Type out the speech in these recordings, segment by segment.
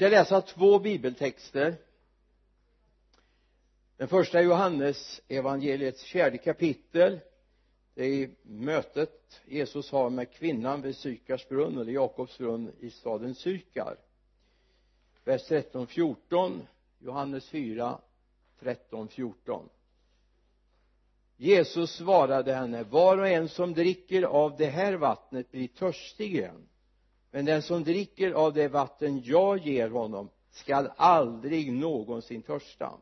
ska läsa två bibeltexter? Den första är Johannes evangeliets fjärde kapitel. Det är mötet Jesus har med kvinnan vid Sykars brunn eller Jakobs brunn i staden Sykar. Vers 13 14 Johannes 4 13 14 Jesus svarade henne var och en som dricker av det här vattnet blir törstig igen men den som dricker av det vatten jag ger honom skall aldrig någonsin törsta.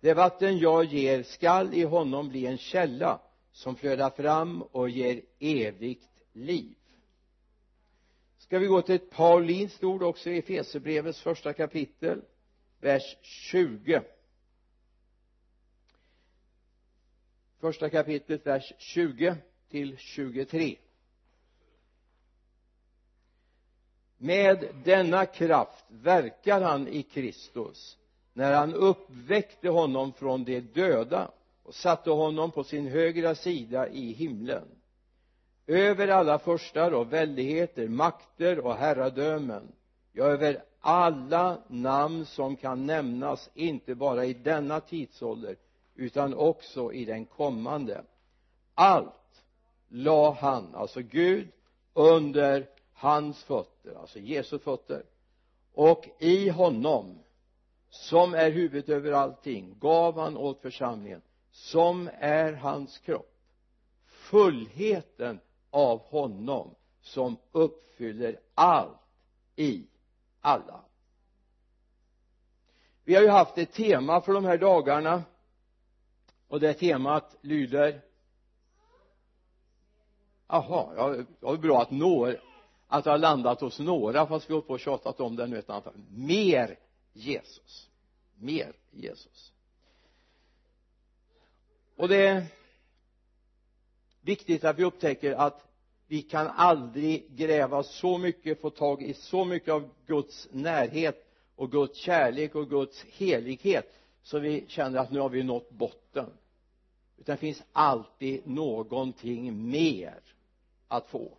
Det vatten jag ger skall i honom bli en källa som flödar fram och ger evigt liv. Ska vi gå till ett paulinskt ord också i Efesierbrevets första kapitel vers 20 första kapitlet vers 20 till 23 med denna kraft verkar han i Kristus när han uppväckte honom från de döda och satte honom på sin högra sida i himlen. Över alla förstar och väldigheter, makter och herradömen ja över alla namn som kan nämnas inte bara i denna tidsålder utan också i den kommande. Allt la han, alltså Gud under hans fötter, alltså Jesu fötter. Och i honom som är huvudet över allting gav han åt församlingen som är hans kropp. Fullheten av honom som uppfyller allt i alla. Vi har ju haft ett tema för de här dagarna och det temat lyder jaha, ja, det var bra att några att det har landat hos några fast vi har på och tjatat om det nu ett antal. Mer Jesus. Mer Jesus. Och det är viktigt att vi upptäcker att vi kan aldrig gräva så mycket, få tag i så mycket av Guds närhet och Guds kärlek och Guds helighet så vi känner att nu har vi nått botten. Utan det finns alltid någonting mer att få.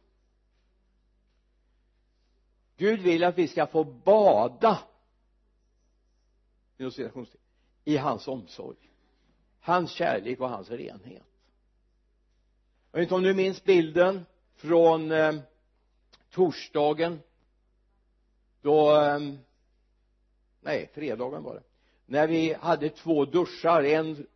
Gud vill att vi ska få bada. I hans omsorg. Hans kärlek och hans renhet. Jag vet inte om du minns bilden från eh, torsdagen. Då eh, nej fredagen var det. När vi hade två duschar en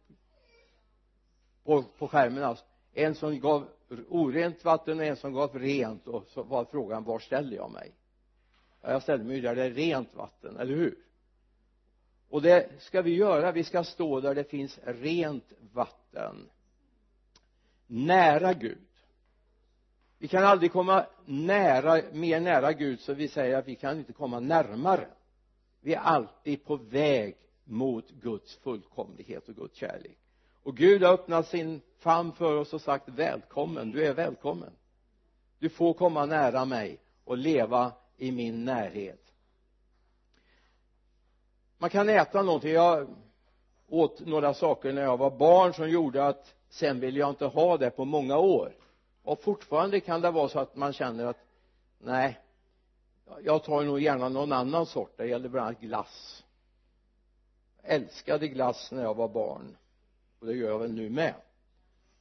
på, på skärmen alltså. En som gav orent vatten och en som gav rent. Och så var frågan var ställer jag mig? Ja, jag ställer mig där det är rent vatten, eller hur? Och det ska vi göra, vi ska stå där det finns rent vatten. Nära Gud. Vi kan aldrig komma nära, mer nära Gud så vi säger att vi kan inte komma närmare. Vi är alltid på väg mot Guds fullkomlighet och Guds kärlek. Och Gud har öppnat sin famn för oss och sagt välkommen, du är välkommen. Du får komma nära mig och leva i min närhet. Man kan äta någonting. Jag åt några saker när jag var barn som gjorde att sen ville jag inte ha det på många år. Och fortfarande kan det vara så att man känner att nej jag tar nog gärna någon annan sort. Det gäller bland annat glass. Jag älskade glass när jag var barn. Och det gör jag väl nu med.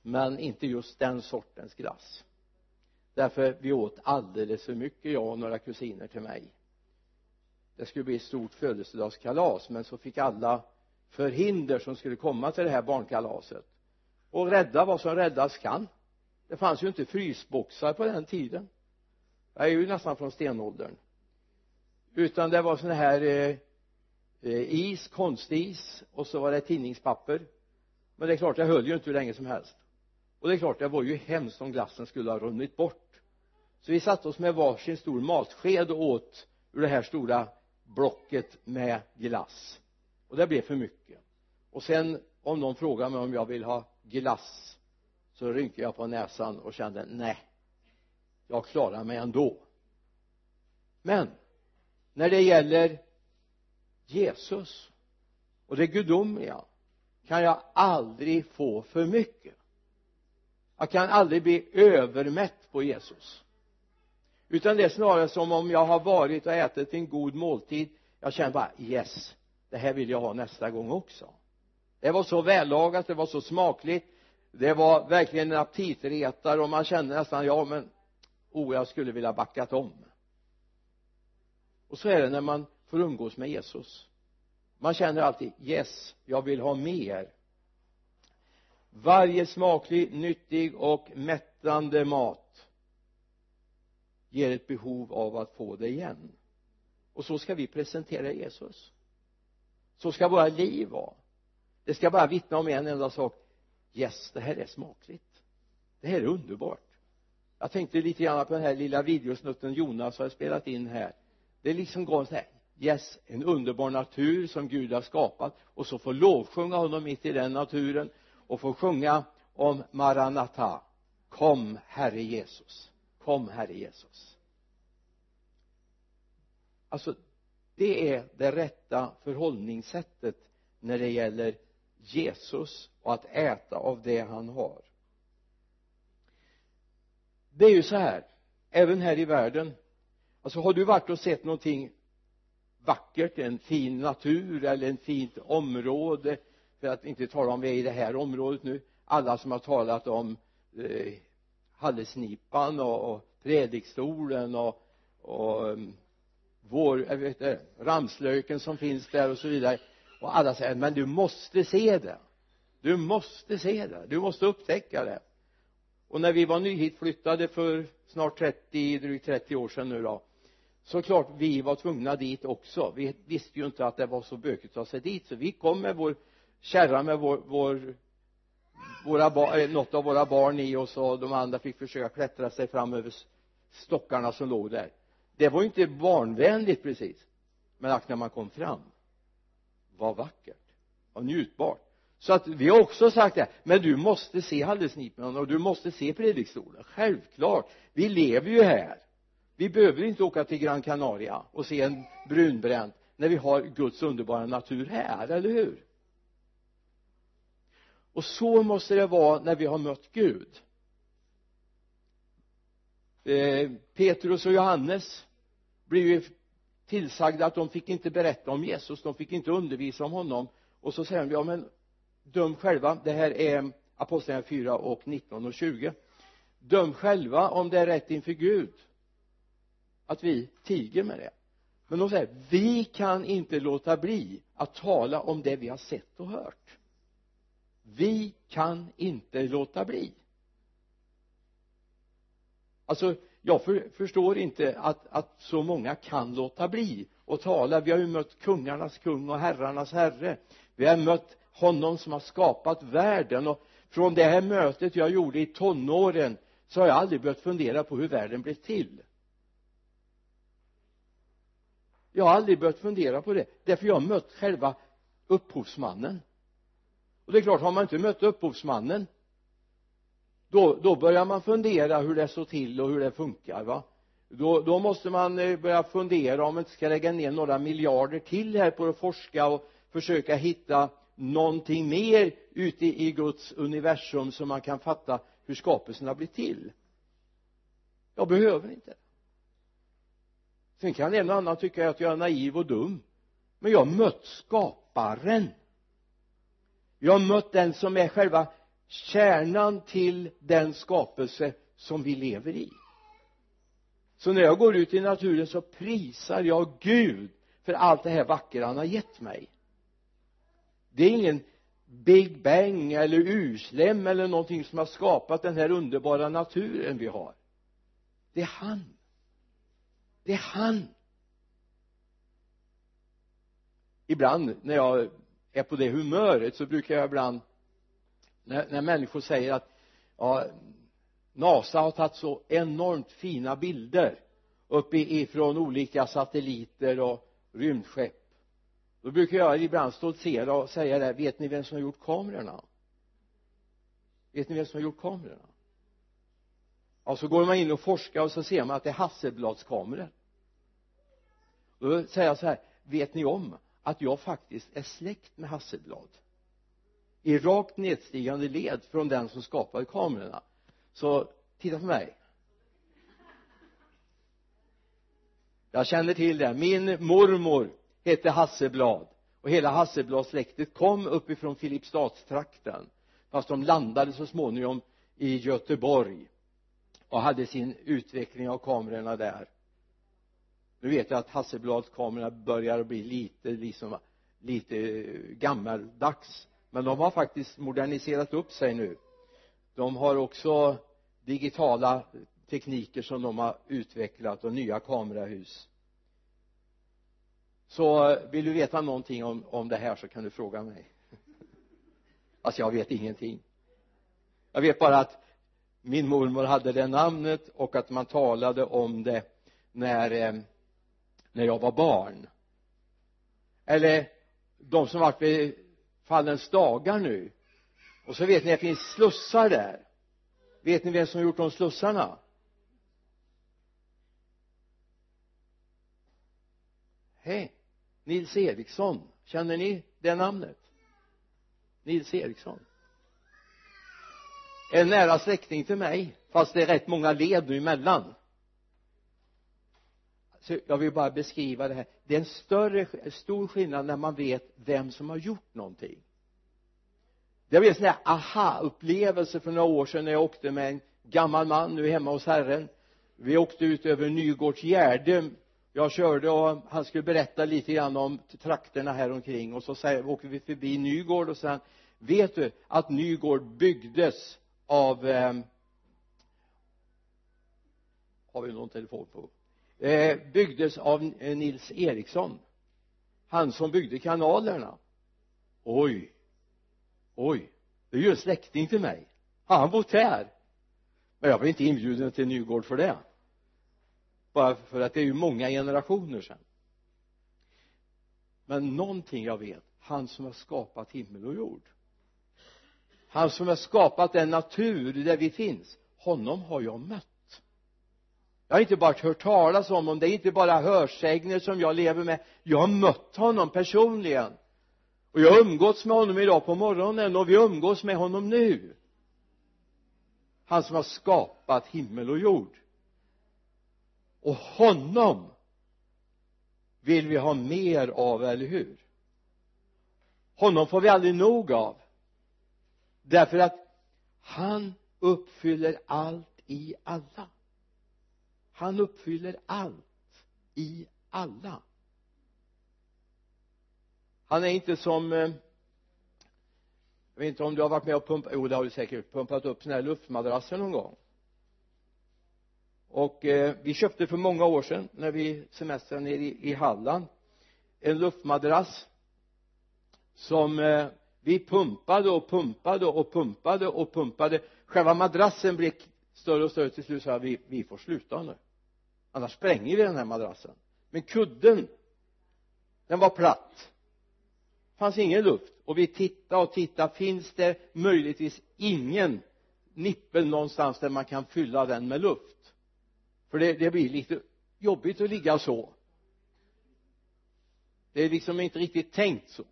Men inte just den sortens glass därför vi åt alldeles för mycket jag och några kusiner till mig. Det skulle bli ett stort födelsedagskalas men så fick alla förhinder som skulle komma till det här barnkalaset. Och rädda vad som räddas kan. Det fanns ju inte frysboxar på den tiden. Jag är ju nästan från stenåldern. Utan det var sån här eh, eh, is, konstis och så var det tidningspapper men det är klart det höll ju inte hur länge som helst. Och det är klart det var ju hemskt om glassen skulle ha runnit bort så vi satte oss med varsin stor matsked och åt ur det här stora blocket med glass. Och det blev för mycket. Och sen om någon frågade mig om jag vill ha glass så rynkade jag på näsan och kände nej jag klarar mig ändå. Men när det gäller Jesus och det gudomliga kan jag aldrig få för mycket. Jag kan aldrig bli övermätt på Jesus utan det är snarare som om jag har varit och ätit en god måltid. Jag känner bara yes det här vill jag ha nästa gång också. Det var så vällagat det var så smakligt. Det var verkligen en aptitretare och man kände nästan ja men oh jag skulle vilja backat om. Och så är det när man får umgås med Jesus. Man känner alltid yes jag vill ha mer. Varje smaklig, nyttig och mättande mat ger ett behov av att få det igen. Och så ska vi presentera Jesus. Så ska våra liv vara. Det ska bara vittna om en enda sak. Yes det här är smakligt. Det här är underbart. Jag tänkte lite grann på den här lilla videosnutten Jonas har spelat in här. Det är liksom går så här. Yes en underbar natur som Gud har skapat. Och så får lovsjunga honom mitt i den naturen och få sjunga om Maranata kom Herre Jesus kom Herre Jesus. Alltså det är det rätta förhållningssättet när det gäller Jesus och att äta av det han har. Det är ju så här även här i världen. Alltså har du varit och sett någonting vackert, en fin natur eller en fint område för att inte tala om vi är i det här området nu alla som har talat om eh, Hallesnipan och, och predikstolen och, och um, vår, jag vet inte, ramslöken som finns där och så vidare. Och alla säger men du måste se det. Du måste se det, du måste upptäcka det. Och när vi var nyhitflyttade för snart 30, drygt 30 år sedan nu då så klart vi var tvungna dit också. Vi visste ju inte att det var så bökigt att ta sig dit. Så vi kom med vår kärra med vår, vår våra barn, eh, något av våra barn i oss och de andra fick försöka klättra sig fram över stockarna som låg där. Det var ju inte barnvänligt precis. Men att när man kom fram var vackert. Och njutbart. Så att vi har också sagt det men du måste se handelsnipan och du måste se predikstolen. Självklart. Vi lever ju här. Vi behöver inte åka till Gran Canaria och se en brunbränd när vi har Guds underbara natur här, eller hur? Och så måste det vara när vi har mött Gud. Eh, Petrus och Johannes blev ju tillsagda att de fick inte berätta om Jesus de fick inte undervisa om honom. Och så säger de ja men döm själva det här är apostlagärningarna 4 och 19 och 20 döm själva om det är rätt inför Gud att vi tiger med det. Men de säger vi kan inte låta bli att tala om det vi har sett och hört vi kan inte låta bli. Alltså jag för, förstår inte att, att så många kan låta bli och tala. Vi har ju mött kungarnas kung och herrarnas herre. Vi har mött honom som har skapat världen. Och från det här mötet jag gjorde i tonåren så har jag aldrig börjat fundera på hur världen blev till. Jag har aldrig börjat fundera på det. Därför jag har mött själva upphovsmannen och det är klart har man inte mött upphovsmannen då, då börjar man fundera hur det står till och hur det funkar va? Då, då måste man eh, börja fundera om man inte ska lägga ner några miljarder till här på att forska och försöka hitta någonting mer ute i Guds universum så man kan fatta hur skapelserna blir till. Jag behöver inte sen kan en och annan tycka att jag är naiv och dum men jag har mött skaparen jag har mött den som är själva kärnan till den skapelse som vi lever i. Så när jag går ut i naturen så prisar jag Gud för allt det här vackra han har gett mig. Det är ingen Big Bang eller urslem eller någonting som har skapat den här underbara naturen vi har. Det är han. Det är han. Ibland när jag är på det humöret så brukar jag ibland när, när människor säger att ja, NASA har tagit så enormt fina bilder uppifrån olika satelliter och rymdskepp. Då brukar jag ibland stoltsera och säga det vet ni vem som har gjort kamerorna? Vet ni vem som har gjort kamerorna? Ja så går man in och forskar och så ser man att det är Hasselbladskameror då säger jag så här vet ni om att jag faktiskt är släkt med Hasselblad. I rakt nedstigande led från den som skapade kamerorna. Så titta på mig. Jag känner till det. Min mormor hette Hasselblad. Och hela Hasselbladsläktet kom uppifrån Filipstadstrakten. Fast de landade så småningom i Göteborg och hade sin utveckling av kamerorna där nu vet jag att hasselbladskamerorna börjar bli lite liksom lite gammaldags men de har faktiskt moderniserat upp sig nu. De har också digitala tekniker som de har utvecklat och nya kamerahus. Så vill du veta någonting om, om det här så kan du fråga mig. Alltså jag vet ingenting. Jag vet bara att min mormor hade det namnet och att man talade om det när eh, när jag var barn. Eller de som varit vid fallens dagar nu. Och så vet ni att det finns slussar där. Vet ni vem som gjort de slussarna? Hej Nils Eriksson. Känner ni det namnet? Nils Eriksson. En nära släkting till mig fast det är rätt många led nu emellan så jag vill bara beskriva det här. Det är en större, stor skillnad när man vet vem som har gjort någonting. Det blev en sån här aha-upplevelse för några år sedan när jag åkte med en gammal man nu hemma hos herren. Vi åkte ut över Nygårdsgärde jag körde och han skulle berätta lite grann om trakterna här omkring. Och så säger, åker vi förbi Nygård och sen vet du att Nygård byggdes av eh, har vi någon telefon på? Eh, byggdes av Nils Eriksson. Han som byggde kanalerna. Oj. Oj. Det är ju en släkting till mig. Har han bott här? Men jag blev inte inbjuden till Nygård för det. Bara för att det är ju många generationer sedan. Men någonting jag vet. Han som har skapat himmel och jord. Han som har skapat den natur där vi finns. Honom har jag mött jag har inte bara hört talas om honom det är inte bara hörsägner som jag lever med. Jag har mött honom personligen. Och jag har umgåtts med honom idag på morgonen och vi umgås med honom nu. Han som har skapat himmel och jord. Och honom vill vi ha mer av, eller hur? Honom får vi aldrig nog av. Därför att han uppfyller allt i alla han uppfyller allt i alla. Han är inte som eh, jag vet inte om du har varit med och pumpat jo det har du säkert pumpat upp sådana här luftmadrasser någon gång. Och eh, vi köpte för många år sedan när vi semestrade nere i, i Halland en luftmadrass som eh, vi pumpade och pumpade och pumpade och pumpade. Själva madrassen blev större och större. Till slut sa vi vi får sluta nu annars spränger vi den här madrassen. Men kudden den var platt. Fanns ingen luft. Och vi tittade och tittade. Finns det möjligtvis ingen nippel någonstans där man kan fylla den med luft? För det, det blir lite jobbigt att ligga så. Det är liksom inte riktigt tänkt så.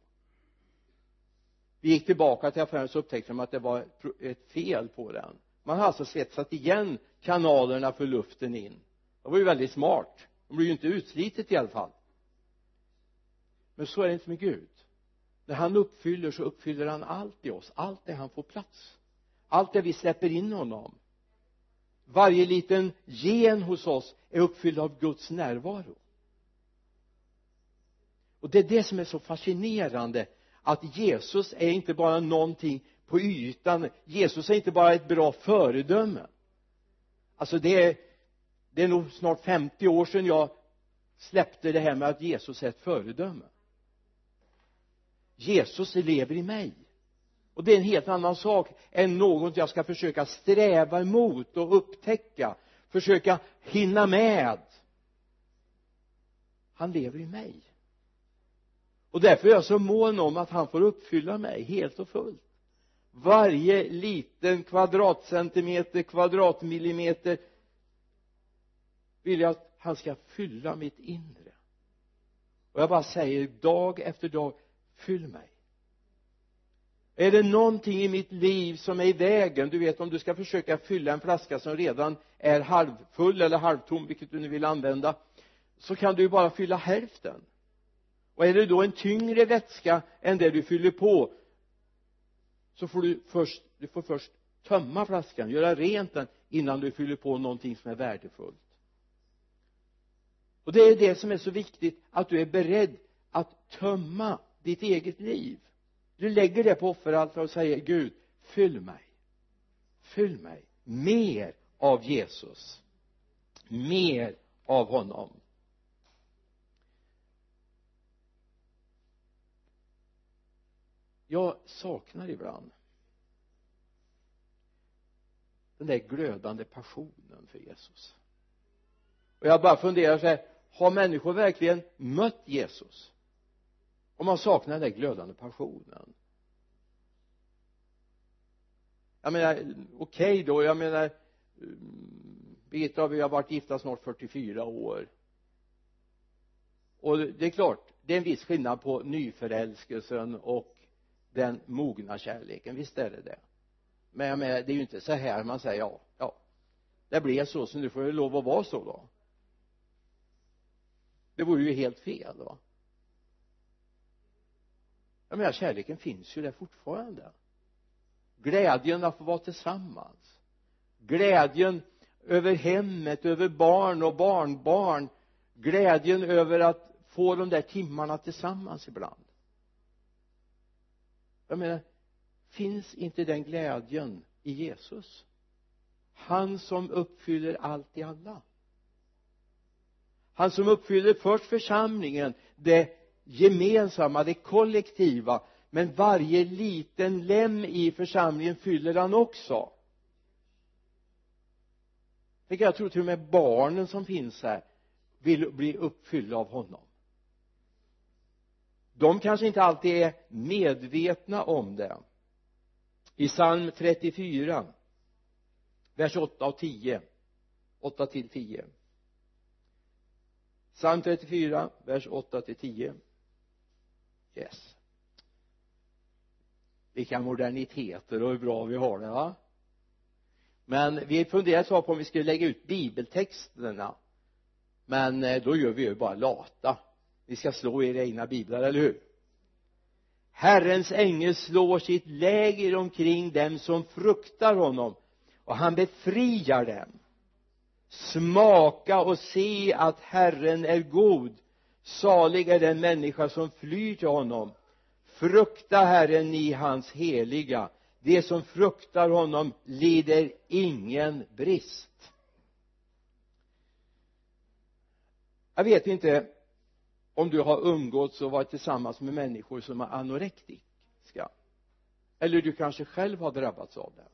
Vi gick tillbaka till affären så upptäckte de att det var ett fel på den. Man har alltså svetsat igen kanalerna för luften in det var ju väldigt smart. De blir ju inte utslitet i alla fall. Men så är det inte med Gud. När han uppfyller så uppfyller han allt i oss. Allt det han får plats. Allt det vi släpper in honom. Varje liten gen hos oss är uppfylld av Guds närvaro. Och det är det som är så fascinerande att Jesus är inte bara någonting på ytan. Jesus är inte bara ett bra föredöme. Alltså det är det är nog snart 50 år sedan jag släppte det här med att Jesus är ett föredöme. Jesus lever i mig. Och det är en helt annan sak än något jag ska försöka sträva emot och upptäcka försöka hinna med. Han lever i mig. Och därför är jag så mån om att han får uppfylla mig helt och fullt. Varje liten kvadratcentimeter kvadratmillimeter vill jag att han ska fylla mitt inre. Och jag bara säger dag efter dag fyll mig. Är det någonting i mitt liv som är i vägen du vet om du ska försöka fylla en flaska som redan är halvfull eller halvtom vilket du nu vill använda så kan du ju bara fylla hälften. Och är det då en tyngre vätska än det du fyller på så får du först du får först tömma flaskan, göra rent den innan du fyller på någonting som är värdefullt och det är det som är så viktigt att du är beredd att tömma ditt eget liv. Du lägger det på offeraltaret och säger Gud fyll mig. Fyll mig mer av Jesus. Mer av honom. Jag saknar ibland den där glödande passionen för Jesus. Och jag bara funderar så här har människor verkligen mött Jesus? Om man saknar den där glödande passionen? Jag menar okej okay då jag menar mm, Birgitta och vi har varit gifta snart 44 år. Och det är klart det är en viss skillnad på nyförälskelsen och den mogna kärleken visst är det det. Men jag menar det är ju inte så här man säger ja ja det blev så så nu får det lov att vara så då det vore ju helt fel va? Jag menar kärleken finns ju där fortfarande. Glädjen att få vara tillsammans. Glädjen över hemmet, över barn och barnbarn. Glädjen över att få de där timmarna tillsammans ibland. Jag menar finns inte den glädjen i Jesus? Han som uppfyller allt i alla han som uppfyller först församlingen det gemensamma, det kollektiva. Men varje liten lem i församlingen fyller han också. Jag tror till och med barnen som finns här vill bli uppfyllda av honom. De kanske inte alltid är medvetna om det. I psalm 34 vers 8 och 10 8 till 10 psalm 34 vers 8 till 10 yes. Vilka moderniteter och hur bra vi har det va? Men vi funderade så på om vi skulle lägga ut bibeltexterna. Men eh, då gör vi ju bara lata. Ni ska slå era egna biblar, eller hur? Herrens ängel slår sitt läger omkring dem som fruktar honom och han befriar dem smaka och se att Herren är god. Salig är den människa som flyr till honom. Frukta Herren i hans heliga. De som fruktar honom lider ingen brist. Jag vet inte om du har umgåtts och varit tillsammans med människor som är anorektiska. Eller du kanske själv har drabbats av det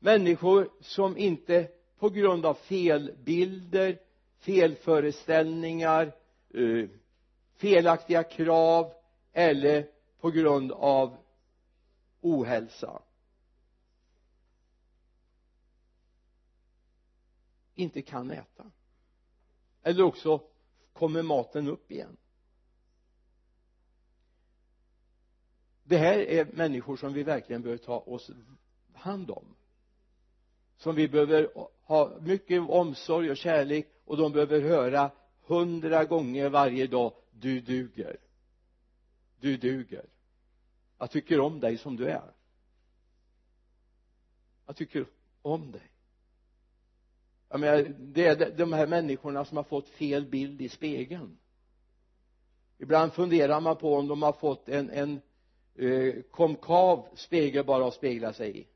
människor som inte på grund av felbilder felföreställningar eh, felaktiga krav eller på grund av ohälsa. Inte kan äta. Eller också kommer maten upp igen. Det här är människor som vi verkligen behöver ta oss hand om som vi behöver ha mycket omsorg och kärlek och de behöver höra hundra gånger varje dag du duger. Du duger. Jag tycker om dig som du är. Jag tycker om dig. Jag menar det är de här människorna som har fått fel bild i spegeln. Ibland funderar man på om de har fått en, en eh, konkav spegel bara att spegla sig i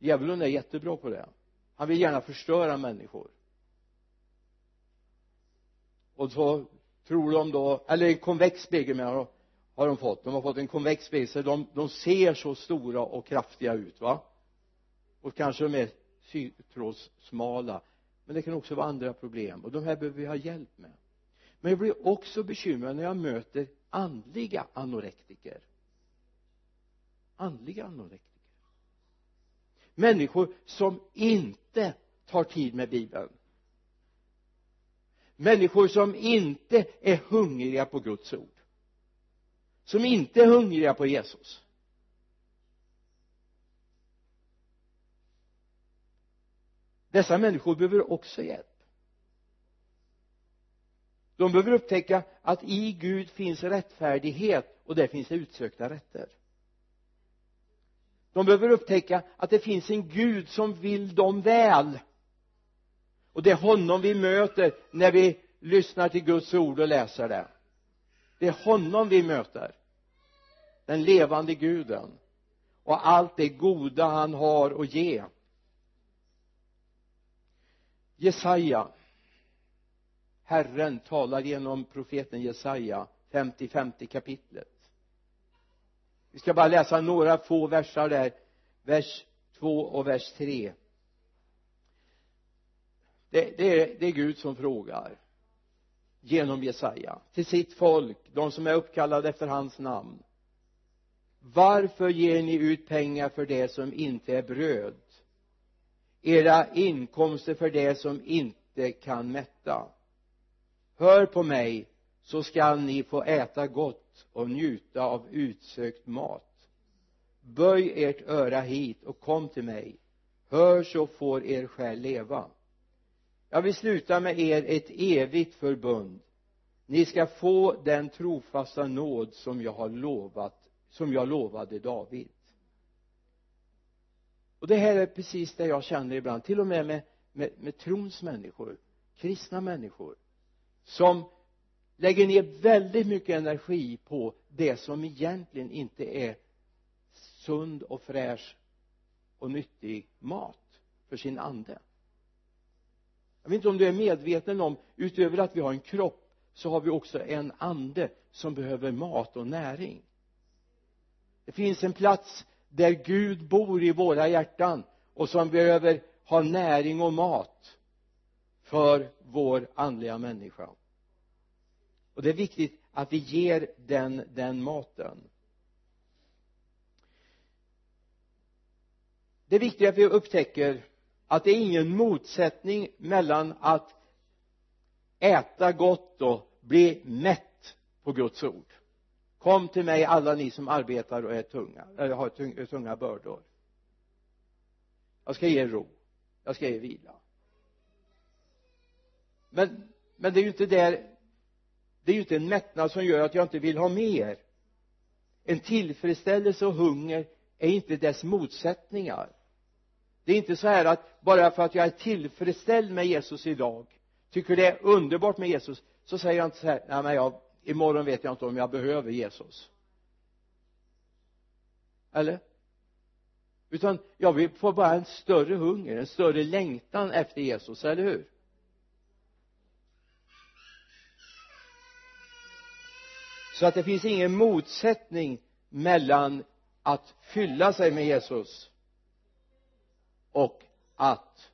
djävulen är jättebra på det. Han vill gärna förstöra människor. Och så tror de då eller en konvex spegel menar de har de fått. De har fått en konvex spegel så de, de ser så stora och kraftiga ut va? Och kanske de är sytrådssmala men det kan också vara andra problem och de här behöver vi ha hjälp med. Men jag blir också bekymrad när jag möter andliga anorektiker. Andliga anorektiker människor som inte tar tid med bibeln. Människor som inte är hungriga på Guds ord. Som inte är hungriga på Jesus. Dessa människor behöver också hjälp. De behöver upptäcka att i Gud finns rättfärdighet och där finns det utsökta rätter de behöver upptäcka att det finns en Gud som vill dem väl. Och det är honom vi möter när vi lyssnar till Guds ord och läser det. Det är honom vi möter. Den levande guden. Och allt det goda han har att ge. Jesaja. Herren talar genom profeten Jesaja 50-50 kapitlet vi ska bara läsa några få versar där. Vers 2 och vers 3 det, det, är, det är Gud som frågar genom Jesaja till sitt folk, de som är uppkallade efter hans namn. Varför ger ni ut pengar för det som inte är bröd? Era inkomster för det som inte kan mätta. Hör på mig så skall ni få äta gott och njuta av utsökt mat. Böj ert öra hit och kom till mig. Hör så får er själ leva. Jag vill sluta med er ett evigt förbund. Ni ska få den trofasta nåd som jag har lovat som jag lovade David. Och det här är precis det jag känner ibland till och med med, med, med trons människor kristna människor som lägger ner väldigt mycket energi på det som egentligen inte är sund och fräsch och nyttig mat för sin ande. Jag vet inte om du är medveten om utöver att vi har en kropp så har vi också en ande som behöver mat och näring. Det finns en plats där Gud bor i våra hjärtan och som behöver ha näring och mat för vår andliga människa och det är viktigt att vi ger den den maten. Det är viktigt att vi upptäcker att det är ingen motsättning mellan att äta gott och bli mätt på Guds ord. Kom till mig alla ni som arbetar och är tunga eller har tunga, bördor. Jag ska ge er ro. Jag ska ge er vila. Men men det är ju inte där det är ju inte en mättnad som gör att jag inte vill ha mer. En tillfredsställelse och hunger är inte dess motsättningar. Det är inte så här att bara för att jag är tillfredsställd med Jesus idag tycker det är underbart med Jesus så säger jag inte så här nej men jag imorgon vet jag inte om jag behöver Jesus. Eller? Utan jag vill få bara en större hunger, en större längtan efter Jesus, eller hur? Så att det finns ingen motsättning mellan att fylla sig med Jesus och att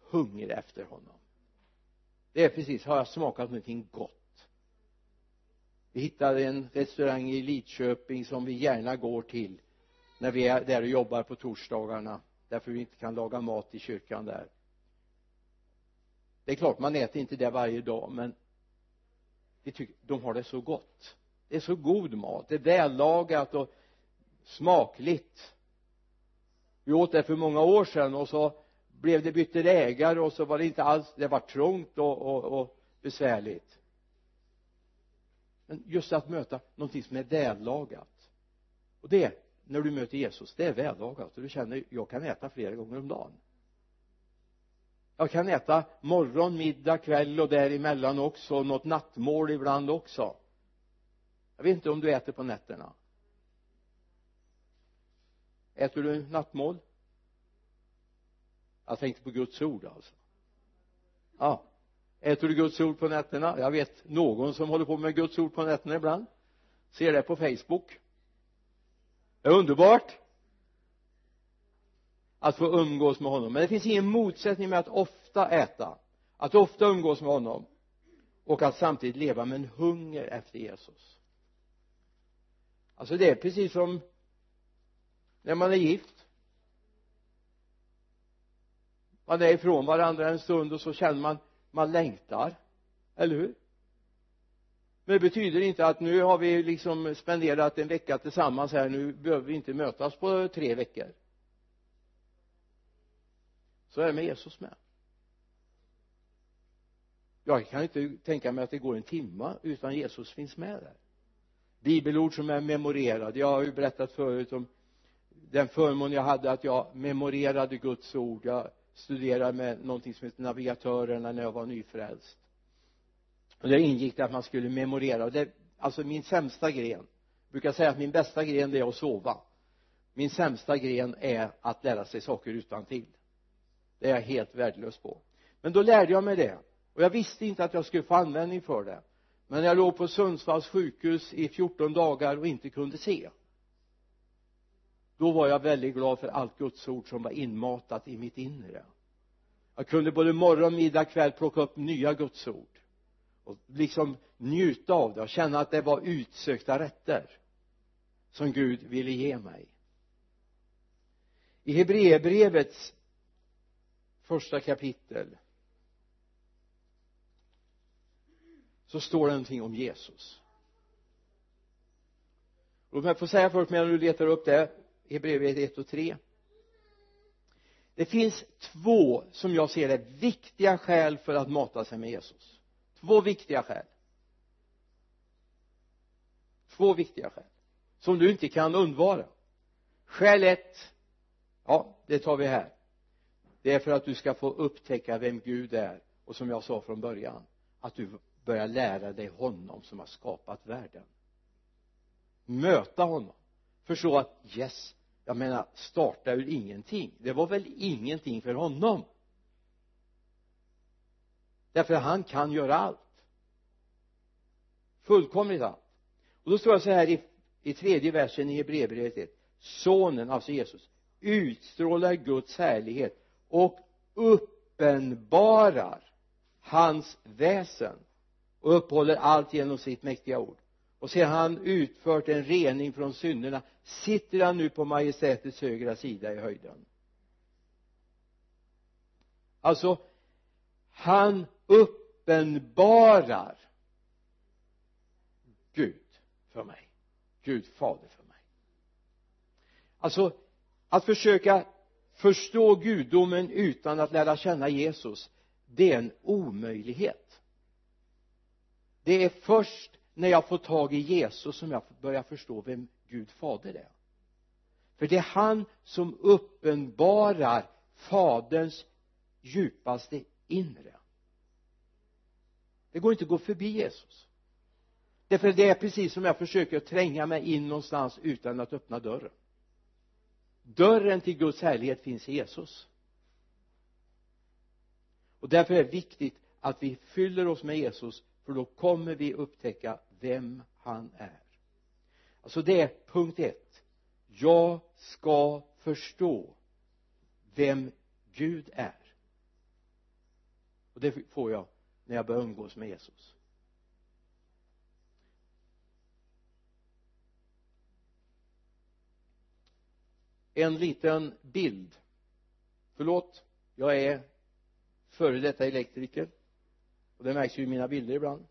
hungra efter honom. Det är precis, har jag smakat någonting gott? Vi hittade en restaurang i Lidköping som vi gärna går till när vi är där och jobbar på torsdagarna därför vi inte kan laga mat i kyrkan där. Det är klart man äter inte det varje dag men vi tycker de har det så gott. Det är så god mat. Det är vällagat och smakligt. Vi åt det för många år sedan och så blev det bytte ägare och så var det inte alls det var trångt och, och, och besvärligt. Men just att möta någonting som är vällagat. Och det när du möter Jesus det är vällagat. Och du känner jag kan äta flera gånger om dagen jag kan äta morgon, middag, kväll och däremellan också något nattmål ibland också. Jag vet inte om du äter på nätterna. Äter du nattmål? Jag tänkte på Guds ord alltså. Ja. Äter du Guds ord på nätterna? Jag vet någon som håller på med Guds ord på nätterna ibland. Ser det på Facebook. Det är underbart att få umgås med honom. Men det finns ingen motsättning med att ofta äta att ofta umgås med honom och att samtidigt leva med en hunger efter Jesus. Alltså det är precis som när man är gift. Man är ifrån varandra en stund och så känner man man längtar. Eller hur? Men det betyder inte att nu har vi liksom spenderat en vecka tillsammans här. Nu behöver vi inte mötas på tre veckor så är det med Jesus med. Jag kan inte tänka mig att det går en timma utan Jesus finns med där. Bibelord som är memorerade. Jag har ju berättat förut om den förmån jag hade att jag memorerade Guds ord. Jag studerade med någonting som heter navigatörerna när jag var nyfrälst. Och där ingick det att man skulle memorera. Och det alltså min sämsta gren jag brukar säga att min bästa gren det är att sova. Min sämsta gren är att lära sig saker utan till det är jag helt värdelös på. Men då lärde jag mig det. Och jag visste inte att jag skulle få användning för det. Men jag låg på Sundsvalls sjukhus i 14 dagar och inte kunde se. Då var jag väldigt glad för allt Guds ord som var inmatat i mitt inre. Jag kunde både morgon, middag, kväll plocka upp nya Guds ord. Och liksom njuta av det och känna att det var utsökta rätter som Gud ville ge mig. I Hebreerbrevets första kapitel så står det någonting om Jesus. Låt mig få säga först medan du letar upp det Hebreerbrevet 1 och 3 det finns två som jag ser det viktiga skäl för att mata sig med Jesus. Två viktiga skäl. Två viktiga skäl som du inte kan undvara. Skäl ett ja det tar vi här det är för att du ska få upptäcka vem Gud är och som jag sa från början att du börjar lära dig honom som har skapat världen. Möta honom. Förstå att yes jag menar starta ur ingenting. Det var väl ingenting för honom. Därför han kan göra allt. Fullkomligt allt. Och då står det så här i, i tredje versen i Hebreerbrevet 1 sonen, alltså Jesus utstrålar Guds härlighet och uppenbarar hans väsen och uppehåller allt genom sitt mäktiga ord. Och sedan han utfört en rening från synderna sitter han nu på majestätets högra sida i höjden. Alltså han uppenbarar Gud för mig. Gud fader för mig. Alltså att försöka förstå gudomen utan att lära känna Jesus. Det är en omöjlighet. Det är först när jag får tag i Jesus som jag börjar förstå vem Gud fader är. För det är han som uppenbarar faderns djupaste inre. Det går inte att gå förbi Jesus. Därför det är precis som jag försöker tränga mig in någonstans utan att öppna dörren dörren till Guds härlighet finns i Jesus. Och därför är det viktigt att vi fyller oss med Jesus för då kommer vi upptäcka vem han är. Alltså det är punkt ett. Jag ska förstå vem Gud är. Och det får jag när jag börjar umgås med Jesus. En liten bild. Förlåt jag är före detta elektriker och det märks ju i mina bilder ibland.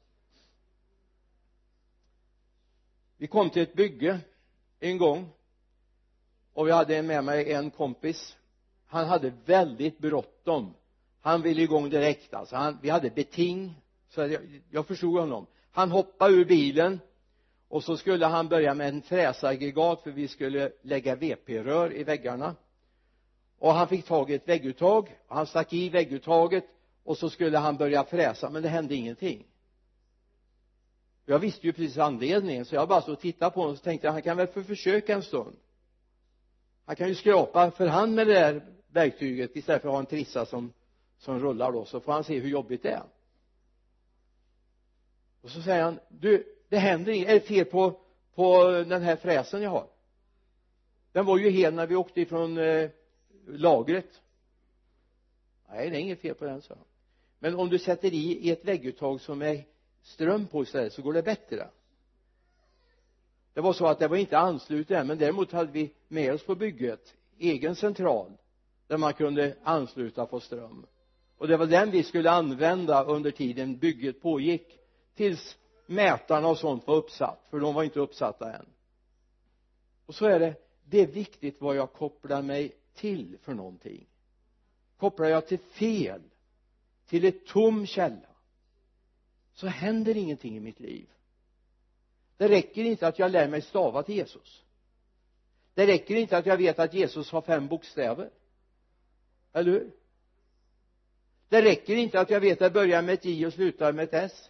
Vi kom till ett bygge en gång och vi hade med mig en kompis. Han hade väldigt bråttom. Han ville igång direkt alltså. Han, vi hade beting så jag, jag förstod honom. Han hoppade ur bilen och så skulle han börja med en fräsaggregat för vi skulle lägga VP-rör i väggarna. Och han fick tag i ett vägguttag. Han stack i vägguttaget och så skulle han börja fräsa men det hände ingenting. Jag visste ju precis anledningen så jag bara stod och tittade på honom och så tänkte jag han kan väl få försöka en stund. Han kan ju skrapa för hand med det där verktyget istället för att ha en trissa som som rullar då så får han se hur jobbigt det är. Och så säger han du det händer inget. Är det fel på på den här fräsen jag har? Den var ju hel när vi åkte ifrån eh, lagret. Nej det är inget fel på den sa han. Men om du sätter i ett vägguttag som är ström på istället så går det bättre. Det var så att det var inte anslutet än men däremot hade vi med oss på bygget egen central där man kunde ansluta på ström. Och det var den vi skulle använda under tiden bygget pågick tills mätarna och sånt var uppsatt för de var inte uppsatta än. Och så är det det är viktigt vad jag kopplar mig till för någonting. Kopplar jag till fel till ett tom källa så händer ingenting i mitt liv. Det räcker inte att jag lär mig stava till Jesus. Det räcker inte att jag vet att Jesus har fem bokstäver. Eller hur? Det räcker inte att jag vet att det börjar med ett J och slutar med ett S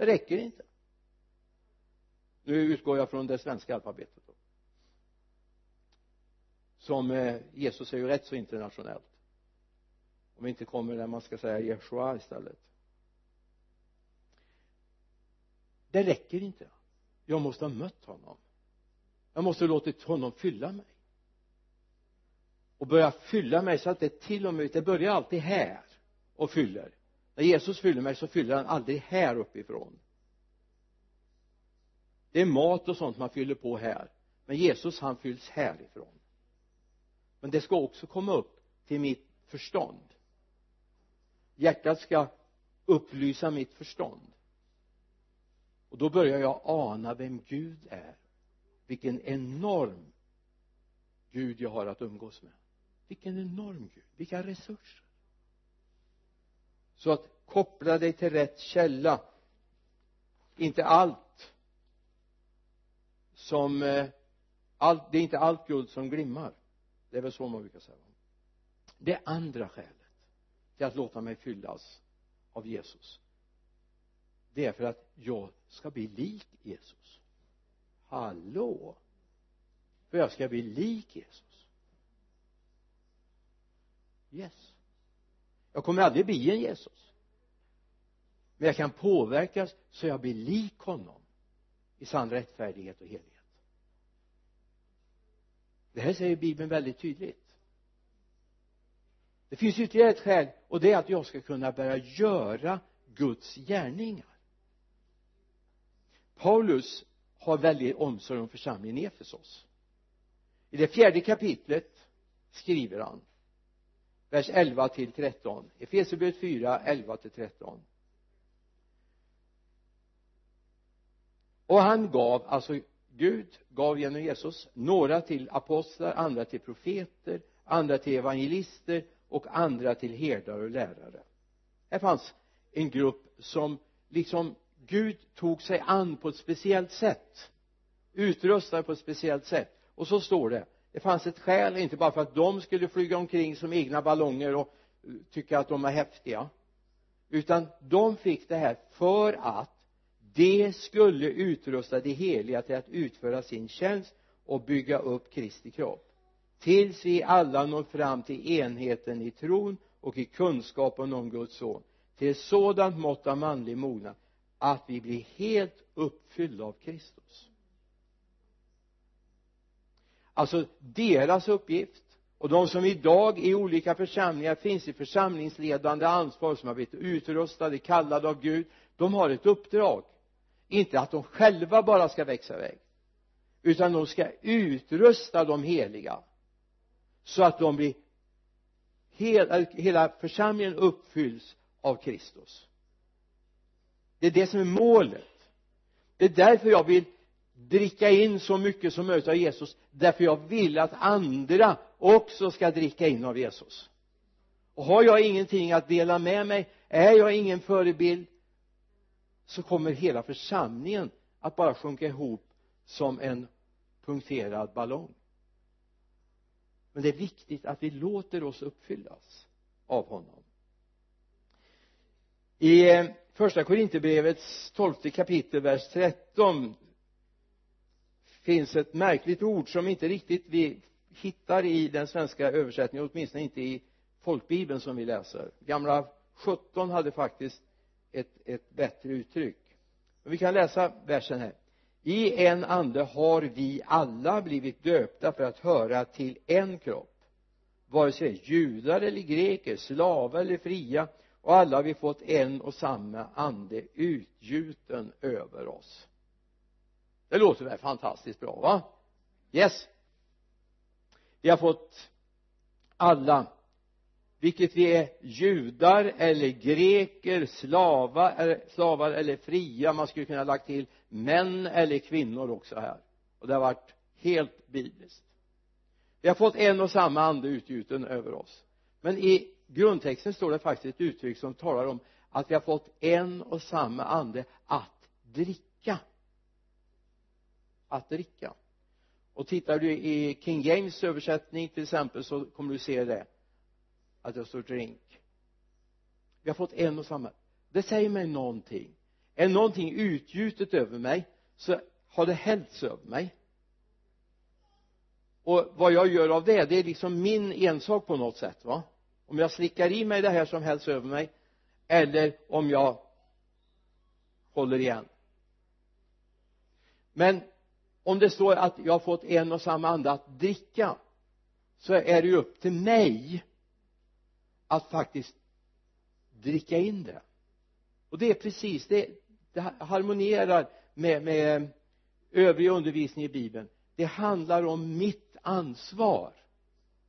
det räcker inte. Nu utgår jag från det svenska alfabetet då. Som eh, Jesus är ju rätt så internationellt. Om vi inte kommer där man ska säga Jeshua istället. Det räcker inte. Jag måste ha mött honom. Jag måste ha låtit honom fylla mig. Och börja fylla mig så att det till och med det börjar alltid här och fyller när Jesus fyller mig så fyller han aldrig här uppifrån. Det är mat och sånt man fyller på här men Jesus han fylls härifrån. Men det ska också komma upp till mitt förstånd. Hjärtat ska upplysa mitt förstånd. Och då börjar jag ana vem Gud är. Vilken enorm Gud jag har att umgås med. Vilken enorm Gud, vilka resurser så att koppla dig till rätt källa. Inte allt som eh, allt, det är inte allt guld som glimmar. Det är väl så man brukar säga. Det andra skälet till att låta mig fyllas av Jesus det är för att jag ska bli lik Jesus. Hallå? För jag ska bli lik Jesus. Yes jag kommer aldrig bli en Jesus. Men jag kan påverkas så jag blir lik honom i sann rättfärdighet och helighet. Det här säger bibeln väldigt tydligt. Det finns ytterligare ett skäl och det är att jag ska kunna börja göra Guds gärningar. Paulus har väldigt omsorg om församlingen i Efesos. I det fjärde kapitlet skriver han vers 11 till 13 Efesierbrevet 4, 11 till 13 och han gav, alltså Gud gav genom Jesus några till apostlar, andra till profeter, andra till evangelister och andra till herdar och lärare. Här fanns en grupp som liksom Gud tog sig an på ett speciellt sätt utrustade på ett speciellt sätt. Och så står det det fanns ett skäl inte bara för att de skulle flyga omkring som egna ballonger och eh, tycka att de var häftiga utan de fick det här för att de skulle utrusta de heliga till att utföra sin tjänst och bygga upp Kristi kropp. Tills vi alla når fram till enheten i tron och i kunskapen om Guds son. Till ett sådant mått av manlig mognad att vi blir helt uppfyllda av Kristus alltså deras uppgift och de som idag i olika församlingar finns i församlingsledande ansvar som har blivit utrustade, kallade av Gud de har ett uppdrag. Inte att de själva bara ska växa iväg utan de ska utrusta de heliga så att de blir hela, hela församlingen uppfylls av Kristus. Det är det som är målet. Det är därför jag vill dricka in så mycket som möjligt av Jesus därför jag vill att andra också ska dricka in av Jesus. Och har jag ingenting att dela med mig är jag ingen förebild så kommer hela församlingen att bara sjunka ihop som en punkterad ballong. Men det är viktigt att vi låter oss uppfyllas av honom. I eh, första Korinthierbrevets tolfte kapitel vers 13 finns ett märkligt ord som inte riktigt vi hittar i den svenska översättningen åtminstone inte i folkbibeln som vi läser. Gamla 17 hade faktiskt ett, ett bättre uttryck. Vi kan läsa versen här. I en ande har vi alla blivit döpta för att höra till en kropp vare sig judar eller greker, slavar eller fria och alla har vi fått en och samma ande utgjuten över oss det låter väl fantastiskt bra va? Yes. Vi har fått alla vilket vi är judar eller greker slavar, slavar eller fria man skulle kunna lagt till män eller kvinnor också här. Och det har varit helt bibliskt. Vi har fått en och samma ande utgjuten över oss. Men i grundtexten står det faktiskt ett uttryck som talar om att vi har fått en och samma ande att dricka att dricka. Och tittar du i King James översättning till exempel så kommer du se det att det står drink. Vi har fått en och samma. Det säger mig någonting. Är någonting utgjutet över mig så har det hällts över mig. Och vad jag gör av det det är liksom min ensak på något sätt va? Om jag slickar i mig det här som hälls över mig eller om jag håller igen. Men om det står att jag har fått en och samma ande att dricka så är det ju upp till mig att faktiskt dricka in det. Och det är precis det, det harmonierar med, med övrig undervisning i bibeln. Det handlar om mitt ansvar.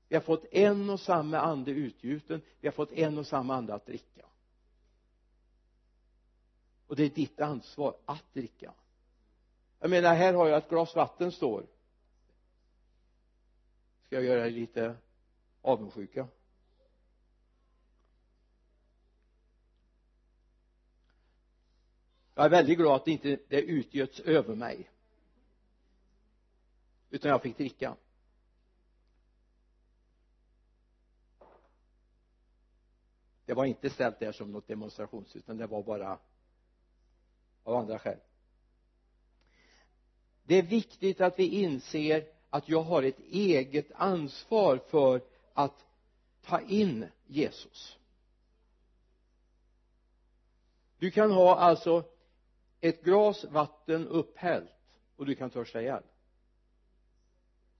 Vi har fått en och samma ande utgjuten vi har fått en och samma ande att dricka. Och det är ditt ansvar att dricka jag menar här har jag ett glas vatten står. Ska jag göra er lite avundsjuka? Jag är väldigt glad att det inte det utgöts över mig. Utan jag fick dricka. Det var inte ställt där som något demonstrations utan det var bara av andra skäl det är viktigt att vi inser att jag har ett eget ansvar för att ta in Jesus. Du kan ha alltså ett glas vatten upphällt och du kan törsta ihjäl.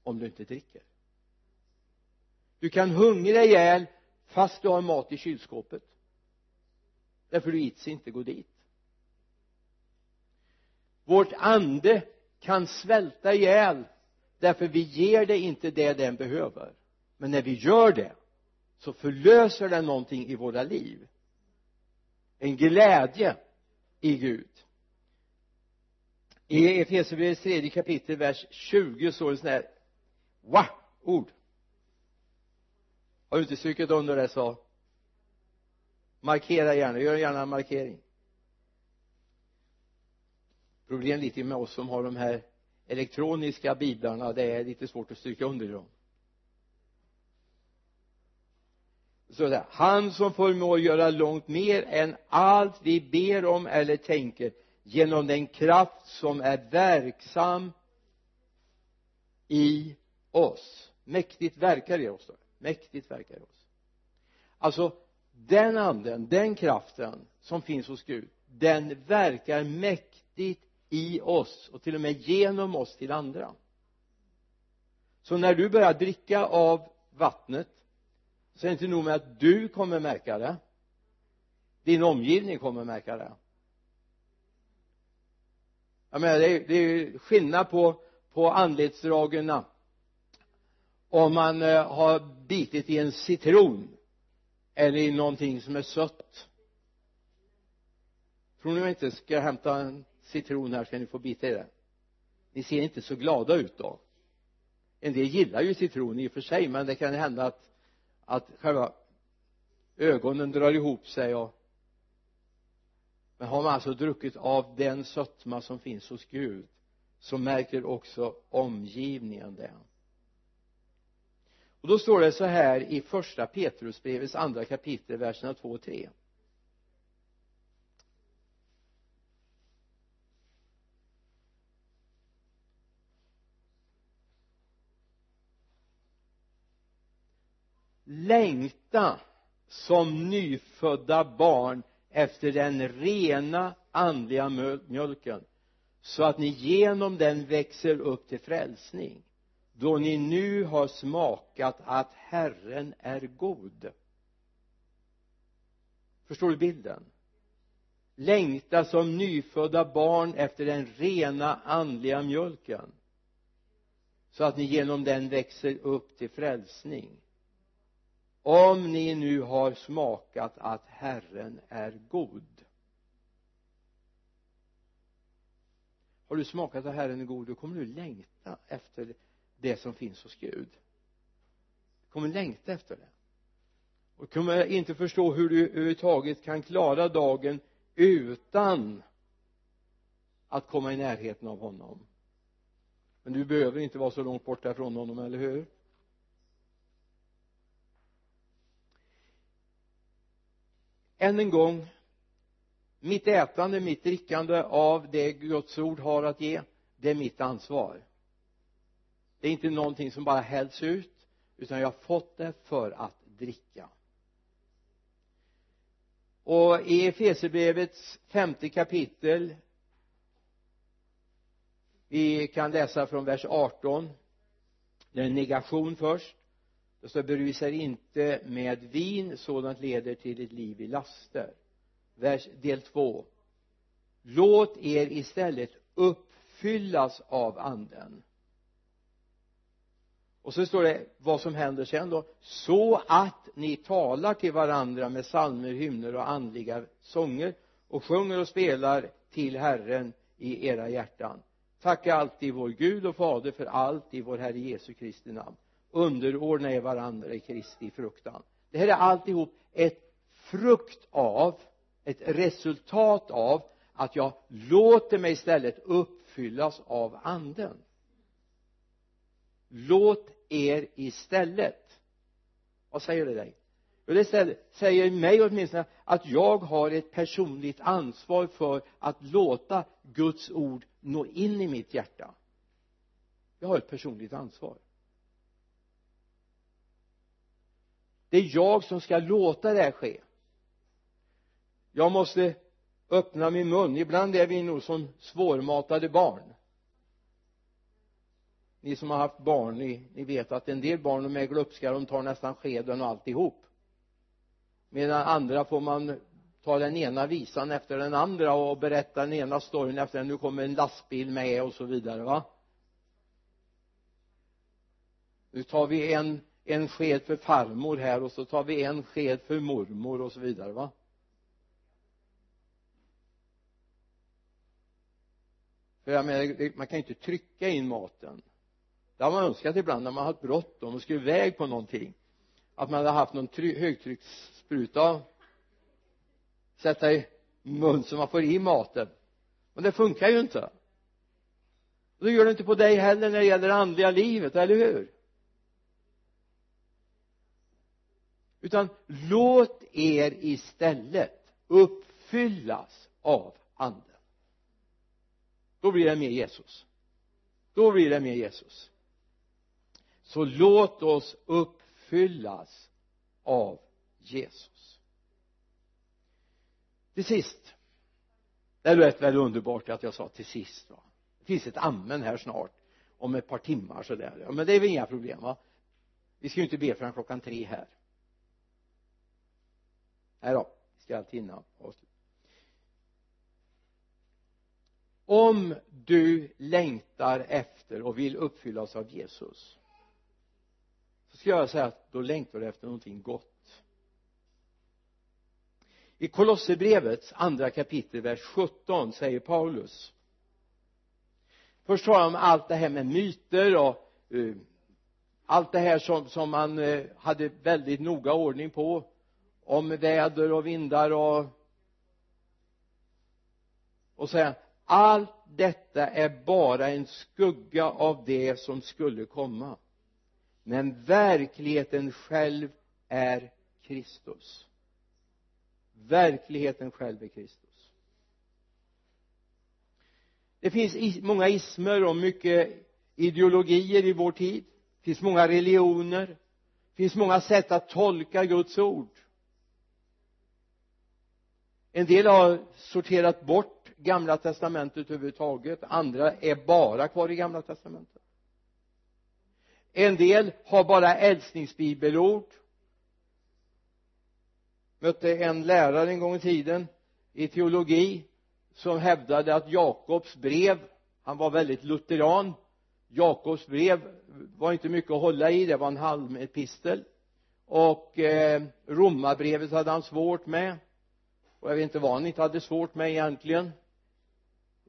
Om du inte dricker. Du kan hungra ihjäl fast du har mat i kylskåpet. Därför du ids inte gå dit. Vårt ande kan svälta ihjäl därför vi ger det inte det den behöver. Men när vi gör det så förlöser det någonting i våra liv. En glädje i Gud. I Efesierbrevets tredje kapitel vers 20 står det sån här. Va ord. Har du inte strukit under det så markera gärna, gör gärna en markering problem lite med oss som har de här elektroniska biblarna det är lite svårt att stryka under dem. Så där. Han som förmår göra långt mer än allt vi ber om eller tänker genom den kraft som är verksam i oss. Mäktigt verkar i oss då. mäktigt verkar i oss. Alltså den anden, den kraften som finns hos Gud den verkar mäktigt i oss och till och med genom oss till andra. Så när du börjar dricka av vattnet så är det inte nog med att du kommer märka det. Din omgivning kommer märka det. Jag menar det är, det är skillnad på på anletsdragen om man eh, har bitit i en citron eller i någonting som är sött. Tror ni jag inte ska hämta en citron här ska ni få bita i det ni ser inte så glada ut då. En del gillar ju citron i och för sig men det kan hända att att själva ögonen drar ihop sig och men har man alltså druckit av den sötma som finns hos Gud så märker också omgivningen det. Och då står det så här i första Petrusbrevets andra kapitel verserna 2 och 3 längta som nyfödda barn efter den rena andliga mjölken. Så att ni genom den växer upp till frälsning då ni nu har smakat att Herren är god. Förstår du bilden? Längta som nyfödda barn efter den rena andliga mjölken så att ni genom den växer upp till frälsning om ni nu har smakat att Herren är god. Har du smakat att Herren är god då kommer du längta efter det som finns hos Gud. Du kommer längta efter det. Och kommer inte förstå hur du överhuvudtaget kan klara dagen utan att komma i närheten av honom. Men du behöver inte vara så långt borta från honom, eller hur? Än en gång mitt ätande, mitt drickande av det Guds ord har att ge det är mitt ansvar. Det är inte någonting som bara hälls ut utan jag har fått det för att dricka. Och i Efesierbrevets femte kapitel vi kan läsa från vers 18 det är en negation först det står berusa er inte med vin sådant leder till ett liv i laster. Vers del 2 låt er istället uppfyllas av anden. Och så står det vad som händer sen då? Så att ni talar till varandra med psalmer, hymner och andliga sånger och sjunger och spelar till Herren i era hjärtan. Tacka alltid vår Gud och Fader för allt i vår Herre Jesu Kristi namn underordna er varandra i Kristi fruktan. Det här är alltihop ett frukt av ett resultat av att jag låter mig istället uppfyllas av anden. Låt er istället. Vad säger det dig? Jo det säger mig åtminstone att jag har ett personligt ansvar för att låta Guds ord nå in i mitt hjärta. Jag har ett personligt ansvar. Det är jag som ska låta det här ske. Jag måste öppna min mun. Ibland är vi nog som svårmatade barn. Ni som har haft barn ni, ni vet att en del barn de är glupska de tar nästan skeden och alltihop. Medan andra får man ta den ena visan efter den andra och berätta den ena storyn efter den. Nu kommer en lastbil med och så vidare va? Nu tar vi en en sked för farmor här och så tar vi en sked för mormor och så vidare va? För jag menar man kan ju inte trycka in maten. Det har man önskat ibland när man har haft bråttom och skulle iväg på någonting. Att man hade haft någon högtrycksspruta. Sätta i mun så man får i maten. Men det funkar ju inte. Och det gör det inte på dig heller när det gäller det andliga livet, eller hur? Utan låt er istället uppfyllas av anden. Då blir det mer Jesus. Då blir det mer Jesus. Så låt oss uppfyllas av Jesus. Till sist. Det lät väl underbart att jag sa till sist va? Det finns ett amen här snart om ett par timmar sådär. Ja men det är väl inga problem va? Vi ska ju inte be förrän klockan tre här nej då vi ska alltid hinna avsluta. Om du längtar efter och vill uppfyllas av Jesus så ska jag säga att då längtar du efter någonting gott. I Kolosserbrevets andra kapitel vers 17 säger Paulus först talar han om allt det här med myter och uh, allt det här som, som man uh, hade väldigt noga ordning på om väder och vindar och och säga allt detta är bara en skugga av det som skulle komma. Men verkligheten själv är Kristus. Verkligheten själv är Kristus. Det finns många ismer och mycket ideologier i vår tid. Det finns många religioner. Det finns många sätt att tolka Guds ord en del har sorterat bort gamla testamentet överhuvudtaget andra är bara kvar i gamla testamentet. En del har bara älskningsbibelord mötte en lärare en gång i tiden i teologi som hävdade att Jakobs brev han var väldigt lutheran Jakobs brev var inte mycket att hålla i det var en halmepistel. Och eh, romarbrevet hade han svårt med och jag vet inte vad han inte hade svårt med egentligen.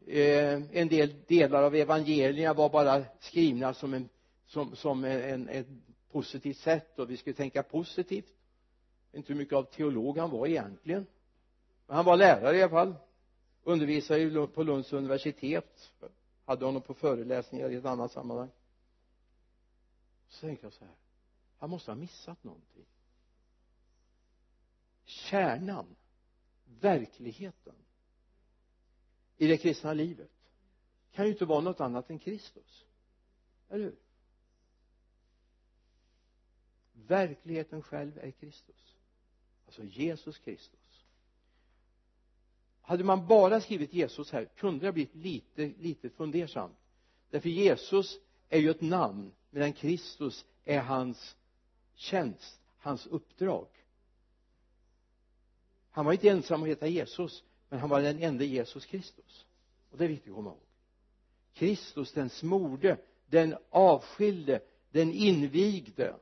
Eh, en del delar av evangelierna var bara skrivna som en som, som en, ett positivt sätt och vi skulle tänka positivt. Inte hur mycket av teolog han var egentligen. Men han var lärare i alla fall. Undervisade på Lunds universitet. Hade honom på föreläsningar i ett annat sammanhang. Så tänkte jag så här. Han måste ha missat någonting. Kärnan verkligheten i det kristna livet kan ju inte vara något annat än Kristus. Eller hur? Verkligheten själv är Kristus. Alltså Jesus Kristus. Hade man bara skrivit Jesus här kunde det blivit lite lite fundersamt. Därför Jesus är ju ett namn medan Kristus är hans tjänst, hans uppdrag han var inte ensam om att heta Jesus men han var den enda Jesus Kristus. Och det är viktigt att komma ihåg. Kristus den smorde den avskilde den invigde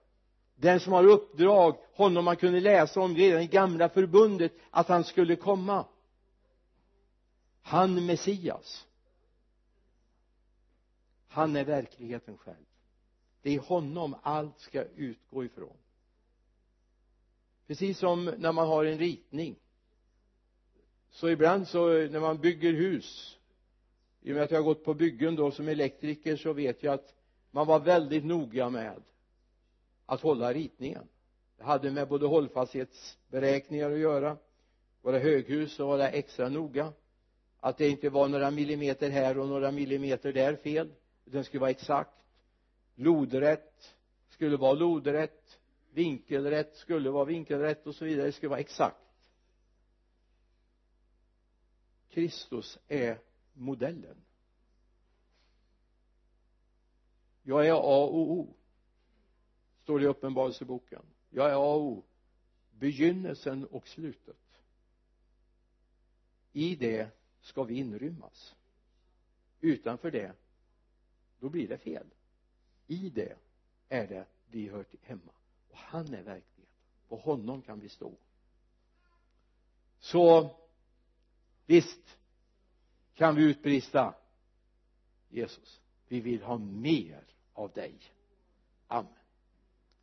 den som har uppdrag honom man kunde läsa om redan i gamla förbundet att han skulle komma. Han Messias. Han är verkligheten själv. Det är honom allt ska utgå ifrån precis som när man har en ritning. Så ibland så när man bygger hus i och med att jag har gått på byggen då som elektriker så vet jag att man var väldigt noga med att hålla ritningen. Det hade med både hållfasthetsberäkningar att göra våra höghus så var det extra noga. Att det inte var några millimeter här och några millimeter där fel utan det skulle vara exakt. Lodrätt skulle vara lodrätt vinkelrätt skulle vara vinkelrätt och så vidare. Det skulle vara exakt. Kristus är modellen. Jag är A och O står det i uppenbarelseboken. Jag är A och O begynnelsen och slutet. I det ska vi inrymmas. Utanför det då blir det fel. I det är det vi hör till hemma och han är verkligheten på honom kan vi stå. Så visst kan vi utbrista Jesus. Vi vill ha mer av dig. Amen.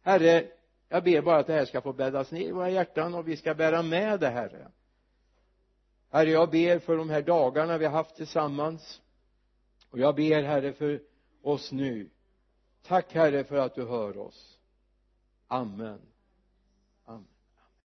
Herre jag ber bara att det här ska få bäddas ner i våra hjärtan och vi ska bära med det herre. Herre jag ber för de här dagarna vi har haft tillsammans. Och jag ber herre för oss nu. Tack herre för att du hör oss amen.